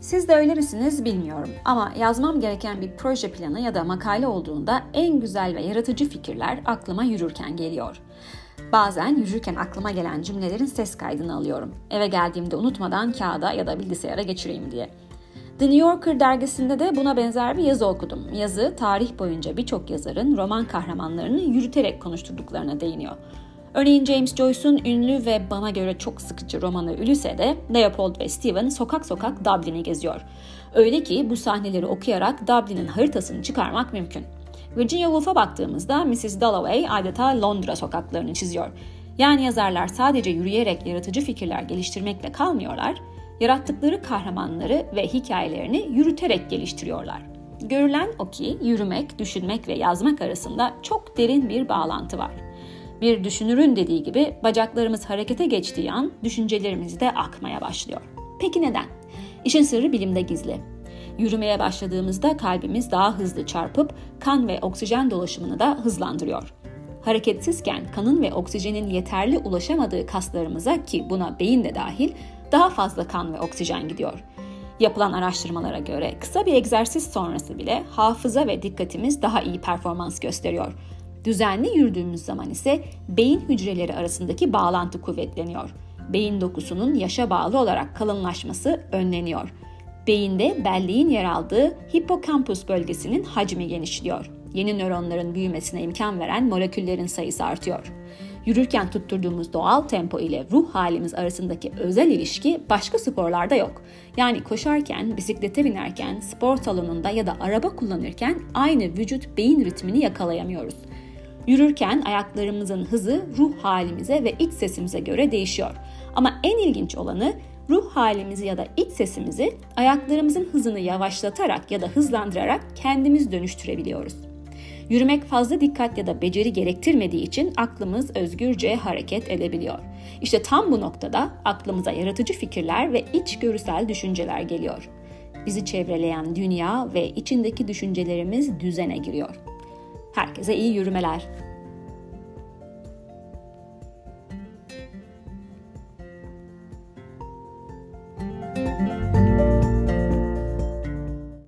Siz de öyle misiniz bilmiyorum ama yazmam gereken bir proje planı ya da makale olduğunda en güzel ve yaratıcı fikirler aklıma yürürken geliyor. Bazen yürürken aklıma gelen cümlelerin ses kaydını alıyorum. Eve geldiğimde unutmadan kağıda ya da bilgisayara geçireyim diye. The New Yorker dergisinde de buna benzer bir yazı okudum. Yazı tarih boyunca birçok yazarın roman kahramanlarını yürüterek konuşturduklarına değiniyor. Örneğin James Joyce'un ünlü ve bana göre çok sıkıcı romanı Ulysse'de Leopold ve Stephen sokak sokak Dublin'i geziyor. Öyle ki bu sahneleri okuyarak Dublin'in haritasını çıkarmak mümkün. Virginia Woolf'a baktığımızda Mrs. Dalloway adeta Londra sokaklarını çiziyor. Yani yazarlar sadece yürüyerek yaratıcı fikirler geliştirmekle kalmıyorlar, yarattıkları kahramanları ve hikayelerini yürüterek geliştiriyorlar. Görülen o ki yürümek, düşünmek ve yazmak arasında çok derin bir bağlantı var. Bir düşünürün dediği gibi bacaklarımız harekete geçtiği an düşüncelerimiz de akmaya başlıyor. Peki neden? İşin sırrı bilimde gizli. Yürümeye başladığımızda kalbimiz daha hızlı çarpıp kan ve oksijen dolaşımını da hızlandırıyor. Hareketsizken kanın ve oksijenin yeterli ulaşamadığı kaslarımıza ki buna beyin de dahil daha fazla kan ve oksijen gidiyor. Yapılan araştırmalara göre kısa bir egzersiz sonrası bile hafıza ve dikkatimiz daha iyi performans gösteriyor. Düzenli yürüdüğümüz zaman ise beyin hücreleri arasındaki bağlantı kuvvetleniyor. Beyin dokusunun yaşa bağlı olarak kalınlaşması önleniyor. Beyinde belleğin yer aldığı hipokampus bölgesinin hacmi genişliyor. Yeni nöronların büyümesine imkan veren moleküllerin sayısı artıyor. Yürürken tutturduğumuz doğal tempo ile ruh halimiz arasındaki özel ilişki başka sporlarda yok. Yani koşarken, bisiklete binerken, spor salonunda ya da araba kullanırken aynı vücut beyin ritmini yakalayamıyoruz. Yürürken ayaklarımızın hızı ruh halimize ve iç sesimize göre değişiyor. Ama en ilginç olanı ruh halimizi ya da iç sesimizi ayaklarımızın hızını yavaşlatarak ya da hızlandırarak kendimiz dönüştürebiliyoruz. Yürümek fazla dikkat ya da beceri gerektirmediği için aklımız özgürce hareket edebiliyor. İşte tam bu noktada aklımıza yaratıcı fikirler ve içgörüsel düşünceler geliyor. Bizi çevreleyen dünya ve içindeki düşüncelerimiz düzene giriyor. Herkese iyi yürümeler.